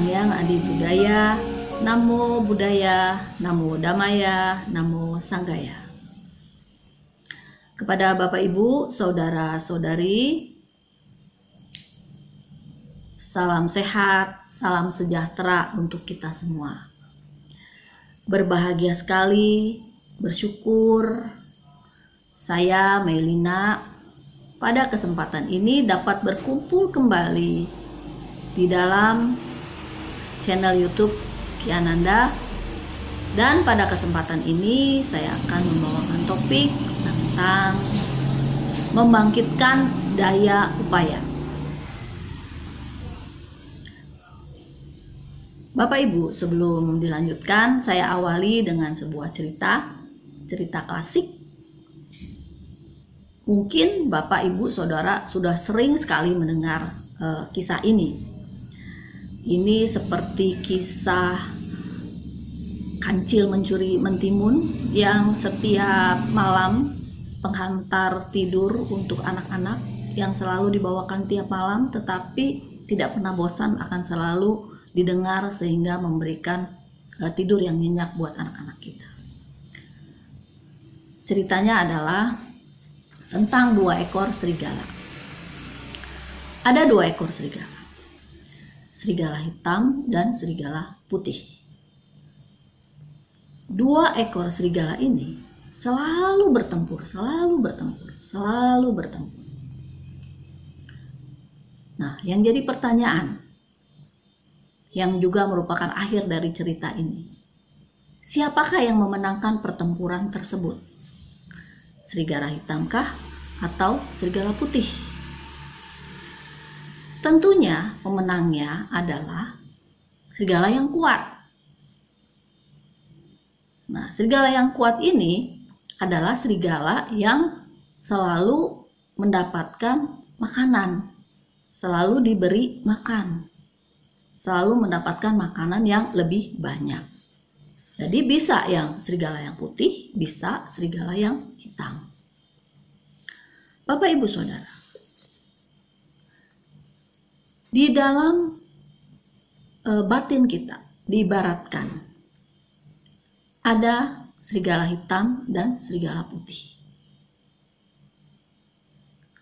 Sangyang Adi Budaya, Namo Budaya, Namo Damaya, Namo Sanggaya. Kepada Bapak Ibu, saudara-saudari, salam sehat, salam sejahtera untuk kita semua. Berbahagia sekali, bersyukur saya Melina pada kesempatan ini dapat berkumpul kembali di dalam channel YouTube Kiananda dan pada kesempatan ini saya akan membawakan topik tentang membangkitkan daya upaya. Bapak Ibu, sebelum dilanjutkan saya awali dengan sebuah cerita, cerita klasik. Mungkin Bapak Ibu Saudara sudah sering sekali mendengar uh, kisah ini ini seperti kisah kancil mencuri mentimun yang setiap malam penghantar tidur untuk anak-anak yang selalu dibawakan tiap malam tetapi tidak pernah bosan akan selalu didengar sehingga memberikan uh, tidur yang nyenyak buat anak-anak kita. Ceritanya adalah tentang dua ekor serigala. Ada dua ekor serigala serigala hitam dan serigala putih. Dua ekor serigala ini selalu bertempur, selalu bertempur, selalu bertempur. Nah, yang jadi pertanyaan yang juga merupakan akhir dari cerita ini. Siapakah yang memenangkan pertempuran tersebut? Serigala hitamkah atau serigala putih? Tentunya pemenangnya adalah serigala yang kuat. Nah, serigala yang kuat ini adalah serigala yang selalu mendapatkan makanan, selalu diberi makan, selalu mendapatkan makanan yang lebih banyak. Jadi bisa yang serigala yang putih, bisa serigala yang hitam. Bapak Ibu Saudara, di dalam e, batin kita diibaratkan ada serigala hitam dan serigala putih.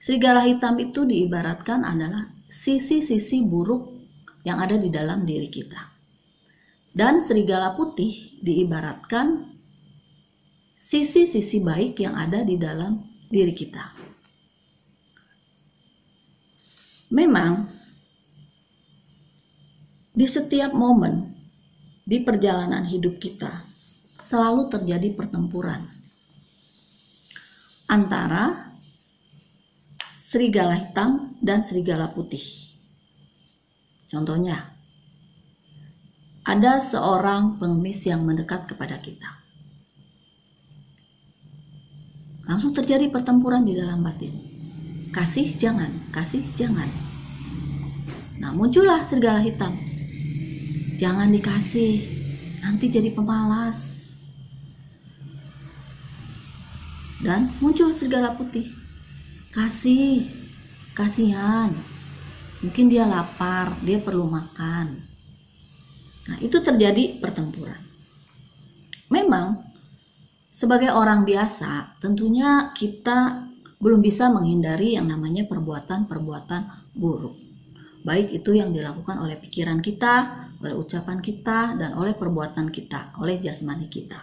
Serigala hitam itu diibaratkan adalah sisi-sisi buruk yang ada di dalam diri kita. Dan serigala putih diibaratkan sisi-sisi baik yang ada di dalam diri kita. Memang di setiap momen di perjalanan hidup kita selalu terjadi pertempuran antara serigala hitam dan serigala putih. Contohnya, ada seorang pengemis yang mendekat kepada kita. Langsung terjadi pertempuran di dalam batin. Kasih jangan, kasih jangan. Nah, muncullah serigala hitam Jangan dikasih, nanti jadi pemalas. Dan muncul serigala putih. Kasih, kasihan. Mungkin dia lapar, dia perlu makan. Nah, itu terjadi pertempuran. Memang sebagai orang biasa, tentunya kita belum bisa menghindari yang namanya perbuatan-perbuatan buruk baik itu yang dilakukan oleh pikiran kita, oleh ucapan kita, dan oleh perbuatan kita, oleh jasmani kita.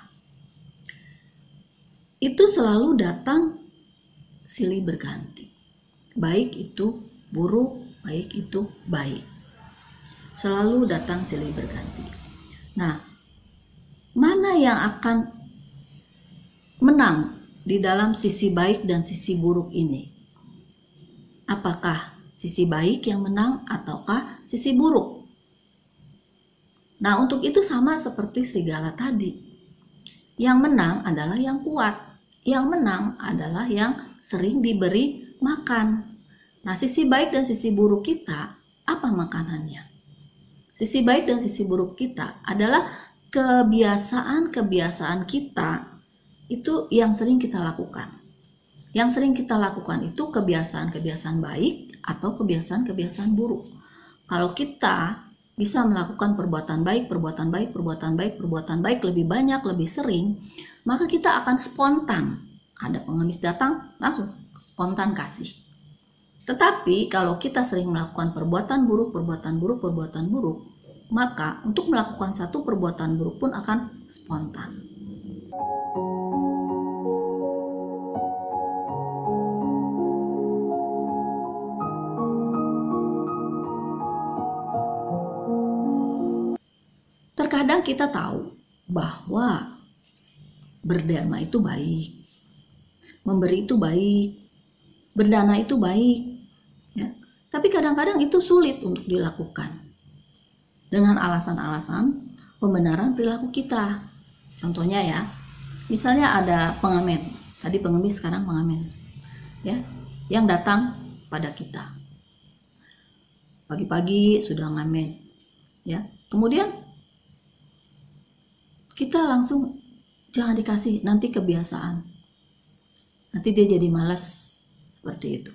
Itu selalu datang silih berganti. Baik itu buruk, baik itu baik. Selalu datang silih berganti. Nah, mana yang akan menang di dalam sisi baik dan sisi buruk ini? Apakah sisi baik yang menang ataukah sisi buruk. Nah, untuk itu sama seperti serigala tadi. Yang menang adalah yang kuat. Yang menang adalah yang sering diberi makan. Nah, sisi baik dan sisi buruk kita, apa makanannya? Sisi baik dan sisi buruk kita adalah kebiasaan-kebiasaan kita itu yang sering kita lakukan. Yang sering kita lakukan itu kebiasaan-kebiasaan baik atau kebiasaan-kebiasaan buruk. Kalau kita bisa melakukan perbuatan baik, perbuatan baik, perbuatan baik, perbuatan baik lebih banyak, lebih sering, maka kita akan spontan. Ada pengemis datang, langsung spontan kasih. Tetapi kalau kita sering melakukan perbuatan buruk, perbuatan buruk, perbuatan buruk, maka untuk melakukan satu perbuatan buruk pun akan spontan. Terkadang kita tahu bahwa berdharma itu baik, memberi itu baik, berdana itu baik, ya. Tapi kadang-kadang itu sulit untuk dilakukan dengan alasan-alasan pembenaran perilaku kita. Contohnya ya, misalnya ada pengamen, tadi pengemis sekarang pengamen, ya, yang datang pada kita. Pagi-pagi sudah ngamen, ya. Kemudian kita langsung jangan dikasih nanti kebiasaan. Nanti dia jadi malas seperti itu.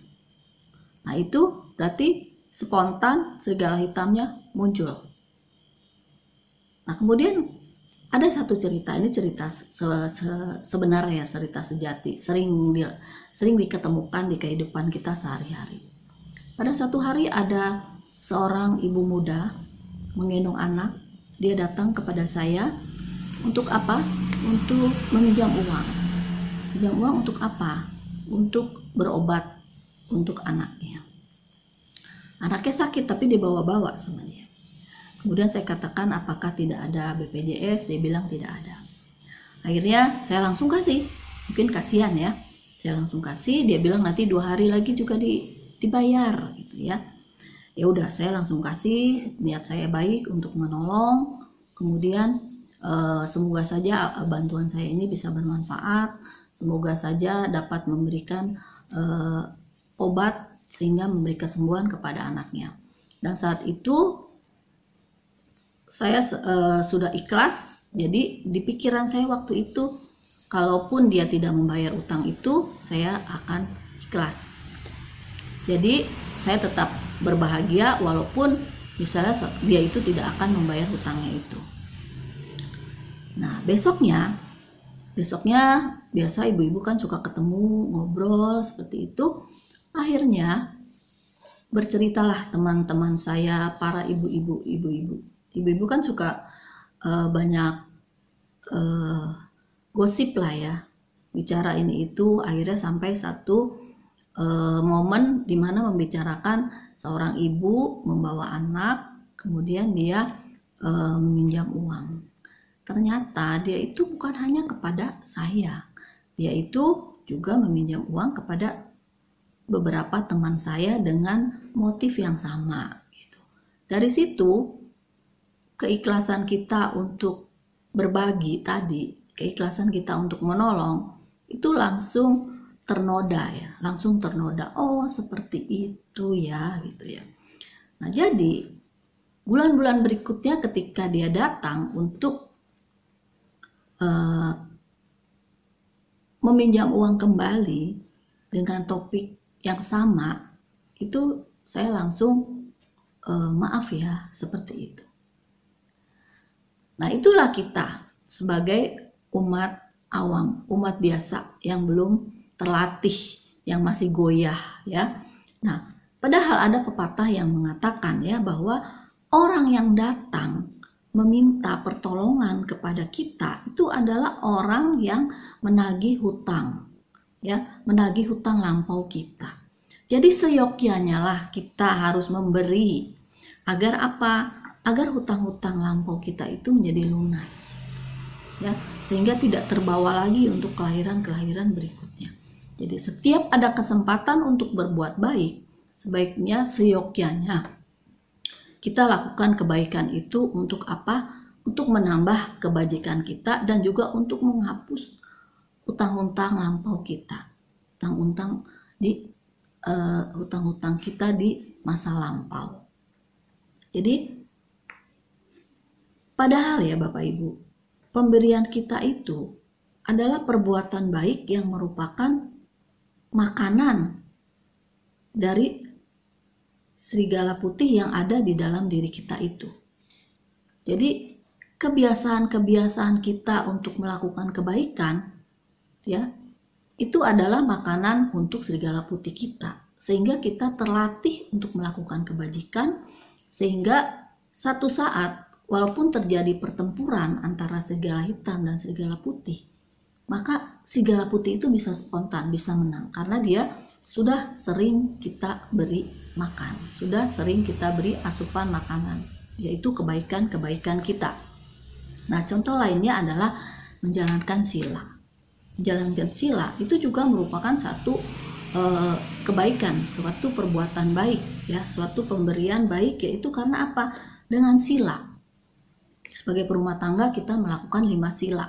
Nah itu berarti spontan serigala hitamnya muncul. Nah kemudian ada satu cerita ini cerita se -se sebenarnya cerita sejati. Sering di sering diketemukan di kehidupan kita sehari-hari. Pada satu hari ada seorang ibu muda menggendong anak. Dia datang kepada saya untuk apa? Untuk meminjam uang. Pinjam uang untuk apa? Untuk berobat untuk anaknya. Anaknya sakit tapi dibawa-bawa sama dia. Kemudian saya katakan apakah tidak ada BPJS? Dia bilang tidak ada. Akhirnya saya langsung kasih. Mungkin kasihan ya. Saya langsung kasih. Dia bilang nanti dua hari lagi juga di, dibayar gitu ya. Ya udah saya langsung kasih. Niat saya baik untuk menolong. Kemudian Eh, semoga saja eh, bantuan saya ini bisa bermanfaat. Semoga saja dapat memberikan uh, obat sehingga memberi kesembuhan kepada anaknya. Dan saat itu saya sudah ikhlas. Jadi di pikiran saya waktu itu, kalaupun dia tidak membayar utang itu, saya akan ikhlas. Jadi saya tetap berbahagia walaupun misalnya dia itu tidak akan membayar hutangnya itu. Nah, besoknya, besoknya biasa ibu-ibu kan suka ketemu, ngobrol seperti itu. Akhirnya berceritalah teman-teman saya, para ibu-ibu, ibu-ibu. Ibu-ibu kan suka uh, banyak uh, gosip lah ya, bicara ini itu. Akhirnya sampai satu uh, momen di mana membicarakan seorang ibu membawa anak, kemudian dia uh, meminjam uang ternyata dia itu bukan hanya kepada saya. Dia itu juga meminjam uang kepada beberapa teman saya dengan motif yang sama. Gitu. Dari situ, keikhlasan kita untuk berbagi tadi, keikhlasan kita untuk menolong, itu langsung ternoda ya, langsung ternoda. Oh, seperti itu ya, gitu ya. Nah, jadi bulan-bulan berikutnya ketika dia datang untuk uh, meminjam uang kembali dengan topik yang sama, itu saya langsung uh, maaf ya seperti itu. Nah itulah kita sebagai umat awam, umat biasa yang belum terlatih, yang masih goyah ya. Nah, padahal ada pepatah yang mengatakan ya bahwa orang yang datang meminta pertolongan kepada kita itu adalah orang yang menagih hutang ya menagih hutang lampau kita. Jadi seyogyanya lah kita harus memberi agar apa? Agar hutang-hutang lampau kita itu menjadi lunas ya sehingga tidak terbawa lagi untuk kelahiran-kelahiran berikutnya. Jadi setiap ada kesempatan untuk berbuat baik sebaiknya seyogyanya kita lakukan kebaikan itu untuk apa? Untuk menambah kebajikan kita dan juga untuk menghapus utang-utang lampau kita. Utang-utang di uh, utang-utang kita di masa lampau. Jadi padahal ya Bapak Ibu, pemberian kita itu adalah perbuatan baik yang merupakan makanan dari serigala putih yang ada di dalam diri kita itu. Jadi kebiasaan-kebiasaan kita untuk melakukan kebaikan ya itu adalah makanan untuk serigala putih kita sehingga kita terlatih untuk melakukan kebajikan sehingga satu saat walaupun terjadi pertempuran antara serigala hitam dan serigala putih maka serigala putih itu bisa spontan bisa menang karena dia sudah sering kita beri makan sudah sering kita beri asupan makanan yaitu kebaikan-kebaikan kita Nah, contoh lainnya adalah menjalankan sila. Menjalankan sila itu juga merupakan satu e, kebaikan, suatu perbuatan baik, ya, suatu pemberian baik, yaitu karena apa? Dengan sila. Sebagai perumah tangga kita melakukan lima sila,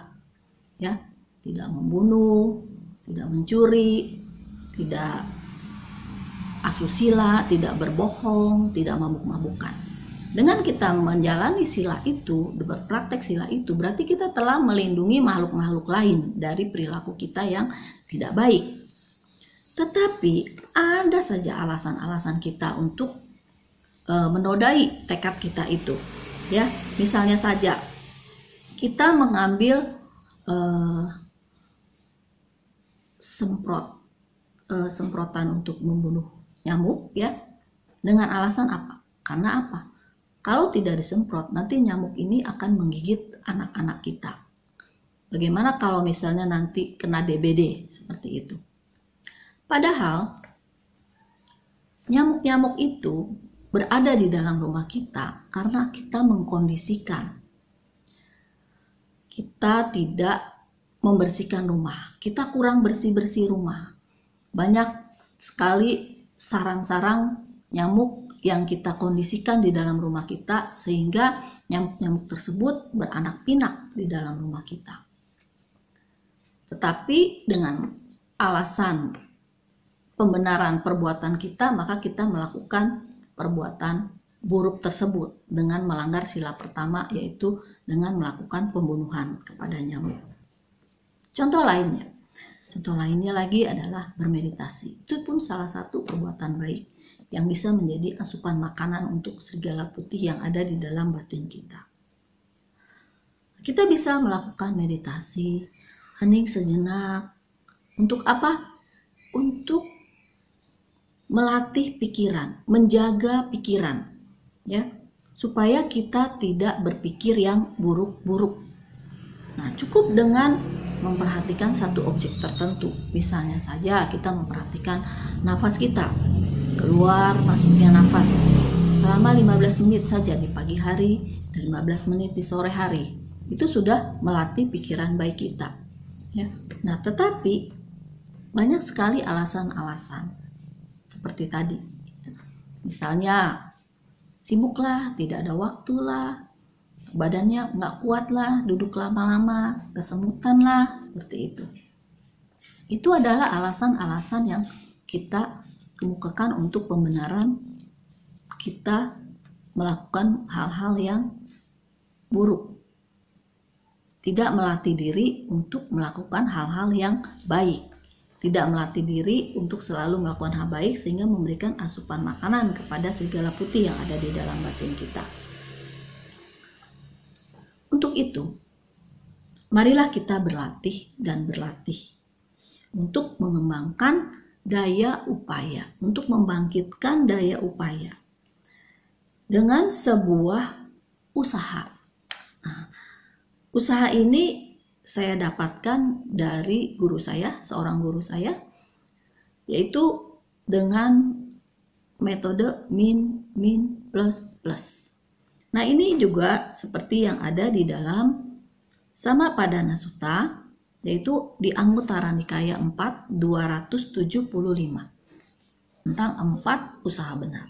ya, tidak membunuh, tidak mencuri, tidak asusila, tidak berbohong, tidak mabuk-mabukan. Dengan kita menjalani sila itu, berpraktek sila itu, berarti kita telah melindungi makhluk-makhluk lain dari perilaku kita yang tidak baik. Tetapi ada saja alasan-alasan kita untuk e, menodai tekad kita itu. Ya, misalnya saja kita mengambil e, semprot e, semprotan untuk membunuh nyamuk ya dengan alasan apa? Karena apa? Kalau tidak disemprot, nanti nyamuk ini akan menggigit anak-anak kita. Bagaimana kalau misalnya nanti kena DBD seperti itu? Padahal nyamuk-nyamuk itu berada di dalam rumah kita karena kita mengkondisikan. Kita tidak membersihkan rumah. Kita kurang bersih-bersih rumah. Banyak sekali sarang-sarang nyamuk yang kita kondisikan di dalam rumah kita sehingga nyamuk-nyamuk tersebut beranak pinak di dalam rumah kita. Tetapi dengan alasan pembenaran perbuatan kita, maka kita melakukan perbuatan buruk tersebut dengan melanggar sila pertama yaitu dengan melakukan pembunuhan kepada nyamuk. Contoh lainnya, contoh lainnya lagi adalah bermeditasi. Itu pun salah satu perbuatan baik yang bisa menjadi asupan makanan untuk serigala putih yang ada di dalam batin kita. Kita bisa melakukan meditasi, hening sejenak. Untuk apa? Untuk melatih pikiran, menjaga pikiran, ya, supaya kita tidak berpikir yang buruk-buruk. Nah, cukup dengan memperhatikan satu objek tertentu. Misalnya saja kita memperhatikan nafas kita. Keluar masuknya nafas. Selama 15 menit saja di pagi hari dan 15 menit di sore hari. Itu sudah melatih pikiran baik kita. Ya. Nah tetapi banyak sekali alasan-alasan seperti tadi. Misalnya sibuklah tidak ada waktu lah badannya nggak kuat lah duduk lama-lama kesemutan lah seperti itu itu adalah alasan-alasan yang kita kemukakan untuk pembenaran kita melakukan hal-hal yang buruk. Tidak melatih diri untuk melakukan hal-hal yang baik. Tidak melatih diri untuk selalu melakukan hal baik sehingga memberikan asupan makanan kepada segala putih yang ada di dalam batin kita. Untuk itu, marilah kita berlatih dan berlatih untuk mengembangkan daya upaya, untuk membangkitkan daya upaya dengan sebuah usaha. Nah, usaha ini saya dapatkan dari guru saya, seorang guru saya, yaitu dengan metode min min plus plus. Nah, ini juga seperti yang ada di dalam sama pada nasuta yaitu di Anggota Nikaya 4 275 tentang empat usaha benar.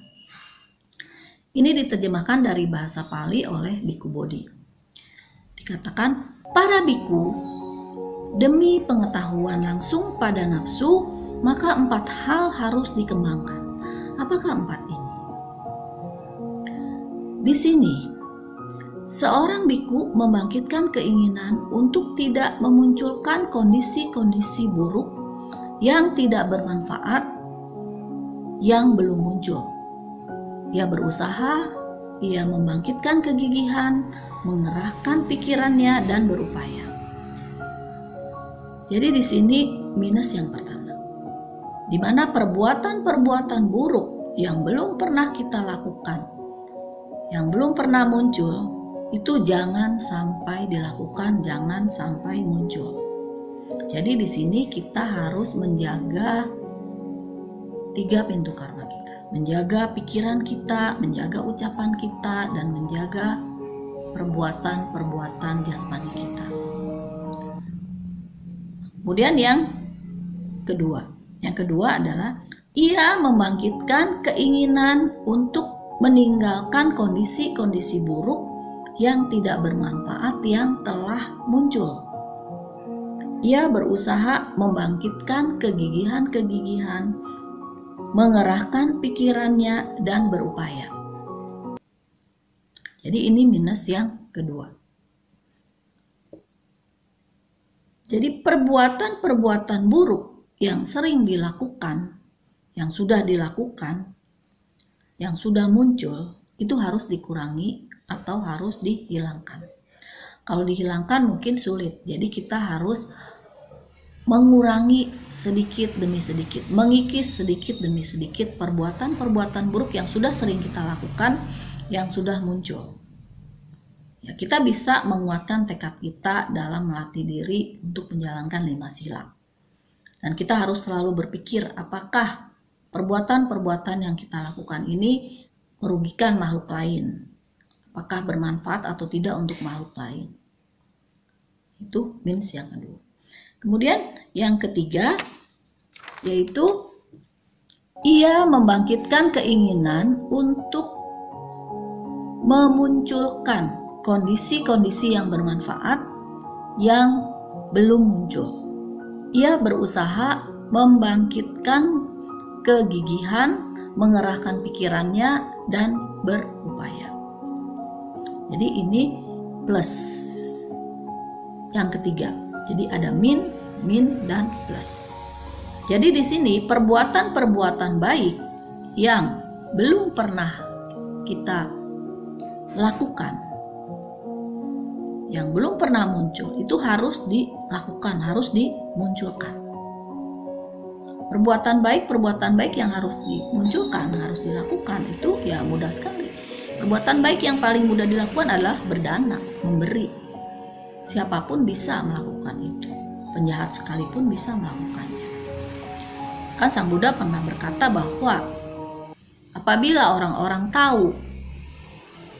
Ini diterjemahkan dari bahasa Pali oleh Biku Bodhi. Dikatakan, para biku, demi pengetahuan langsung pada nafsu, maka empat hal harus dikembangkan. Apakah empat ini? Di sini Seorang biku membangkitkan keinginan untuk tidak memunculkan kondisi-kondisi buruk yang tidak bermanfaat yang belum muncul. Ia berusaha, ia membangkitkan kegigihan mengerahkan pikirannya dan berupaya. Jadi di sini minus yang pertama. Di mana perbuatan-perbuatan buruk yang belum pernah kita lakukan, yang belum pernah muncul, itu jangan sampai dilakukan, jangan sampai muncul. Jadi di sini kita harus menjaga tiga pintu karma kita, menjaga pikiran kita, menjaga ucapan kita, dan menjaga perbuatan-perbuatan jasmani kita. Kemudian yang kedua, yang kedua adalah ia membangkitkan keinginan untuk meninggalkan kondisi-kondisi buruk yang tidak bermanfaat yang telah muncul. Ia berusaha membangkitkan kegigihan-kegigihan, mengerahkan pikirannya, dan berupaya. Jadi, ini minus yang kedua. Jadi, perbuatan-perbuatan buruk yang sering dilakukan, yang sudah dilakukan, yang sudah muncul, itu harus dikurangi atau harus dihilangkan. Kalau dihilangkan mungkin sulit, jadi kita harus mengurangi sedikit demi sedikit, mengikis sedikit demi sedikit perbuatan-perbuatan buruk yang sudah sering kita lakukan, yang sudah muncul. Ya, kita bisa menguatkan tekad kita dalam melatih diri untuk menjalankan lima sila. Dan kita harus selalu berpikir apakah perbuatan-perbuatan yang kita lakukan ini merugikan makhluk lain. Apakah bermanfaat atau tidak untuk makhluk lain. Itu minus yang kedua. Kemudian yang ketiga yaitu ia membangkitkan keinginan untuk memunculkan kondisi-kondisi yang bermanfaat yang belum muncul. Ia berusaha membangkitkan kegigihan, mengerahkan pikirannya, dan berupaya. Jadi, ini plus yang ketiga. Jadi ada min, min dan plus. Jadi di sini perbuatan-perbuatan baik yang belum pernah kita lakukan yang belum pernah muncul itu harus dilakukan, harus dimunculkan. Perbuatan baik, perbuatan baik yang harus dimunculkan, harus dilakukan itu ya mudah sekali. Perbuatan baik yang paling mudah dilakukan adalah berdana, memberi, Siapa pun bisa melakukan itu. Penjahat sekalipun bisa melakukannya. Kan Sang Buddha pernah berkata bahwa apabila orang-orang tahu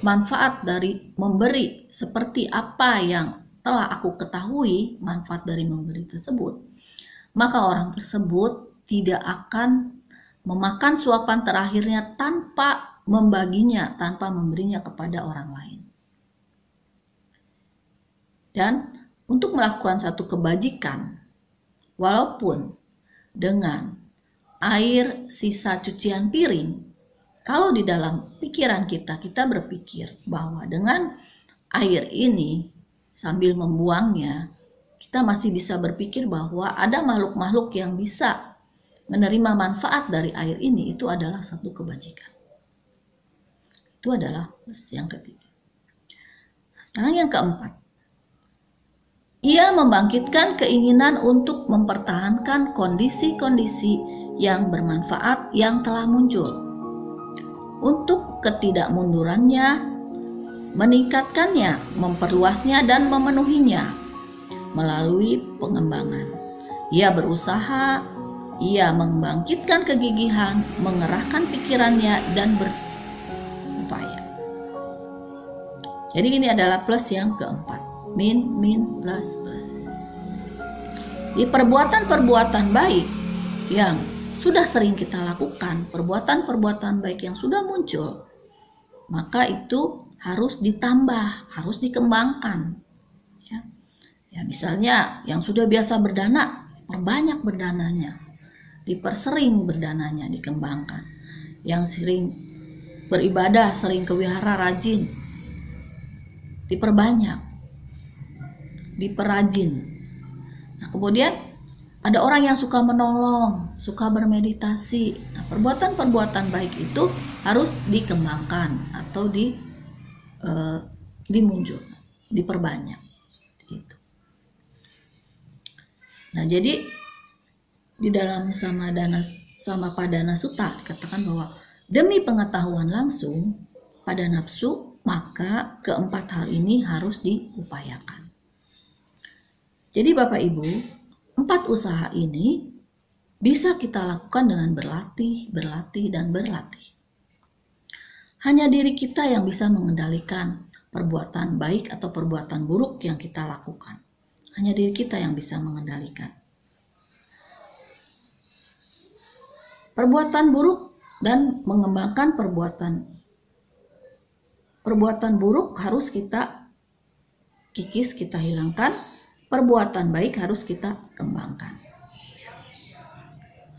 manfaat dari memberi seperti apa yang telah aku ketahui manfaat dari memberi tersebut, maka orang tersebut tidak akan memakan suapan terakhirnya tanpa membaginya, tanpa memberinya kepada orang lain. Dan untuk melakukan satu kebajikan, walaupun dengan air sisa cucian piring, kalau di dalam pikiran kita, kita berpikir bahwa dengan air ini sambil membuangnya, kita masih bisa berpikir bahwa ada makhluk-makhluk yang bisa menerima manfaat dari air ini, itu adalah satu kebajikan. Itu adalah yang ketiga. Sekarang yang keempat, ia membangkitkan keinginan untuk mempertahankan kondisi-kondisi yang bermanfaat yang telah muncul. Untuk ketidakmundurannya, meningkatkannya, memperluasnya, dan memenuhinya melalui pengembangan. Ia berusaha, ia membangkitkan kegigihan, mengerahkan pikirannya, dan berupaya. Jadi ini adalah plus yang keempat. Min min plus plus. Di perbuatan-perbuatan baik yang sudah sering kita lakukan perbuatan-perbuatan baik yang sudah muncul maka itu harus ditambah harus dikembangkan. Ya ya misalnya yang sudah biasa berdana perbanyak berdananya dipersering berdananya dikembangkan yang sering beribadah sering ke wihara rajin diperbanyak diperajin. Nah, kemudian ada orang yang suka menolong, suka bermeditasi. Nah, perbuatan-perbuatan baik itu harus dikembangkan atau di uh, dimunculkan. diperbanyak. Itu. Nah, jadi di dalam sama dana sama padana sutta dikatakan bahwa demi pengetahuan langsung pada nafsu, maka keempat hal ini harus diupayakan. Jadi Bapak Ibu, empat usaha ini bisa kita lakukan dengan berlatih, berlatih, dan berlatih. Hanya diri kita yang bisa mengendalikan perbuatan baik atau perbuatan buruk yang kita lakukan. Hanya diri kita yang bisa mengendalikan. Perbuatan buruk dan mengembangkan perbuatan perbuatan buruk harus kita kikis, kita hilangkan. Perbuatan baik harus kita kembangkan.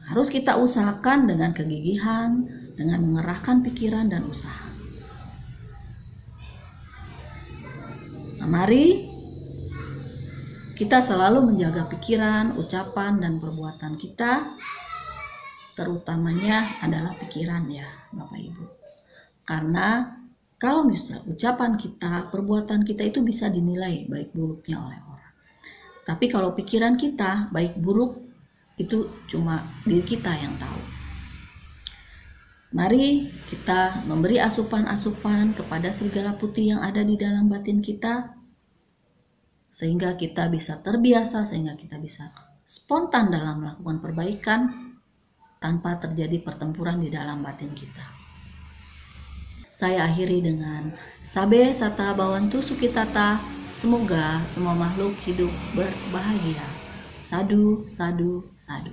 Harus kita usahakan dengan kegigihan, dengan mengerahkan pikiran dan usaha. Nah, mari kita selalu menjaga pikiran, ucapan, dan perbuatan kita, terutamanya adalah pikiran ya, Bapak Ibu. Karena kalau misalnya ucapan kita, perbuatan kita itu bisa dinilai baik buruknya oleh orang. Tapi kalau pikiran kita baik buruk itu cuma diri kita yang tahu. Mari kita memberi asupan-asupan kepada serigala putih yang ada di dalam batin kita, sehingga kita bisa terbiasa, sehingga kita bisa spontan dalam melakukan perbaikan tanpa terjadi pertempuran di dalam batin kita. Saya akhiri dengan Sabe Sata Bawantu Sukitata, semoga semua makhluk hidup berbahagia. Sadu, sadu, sadu.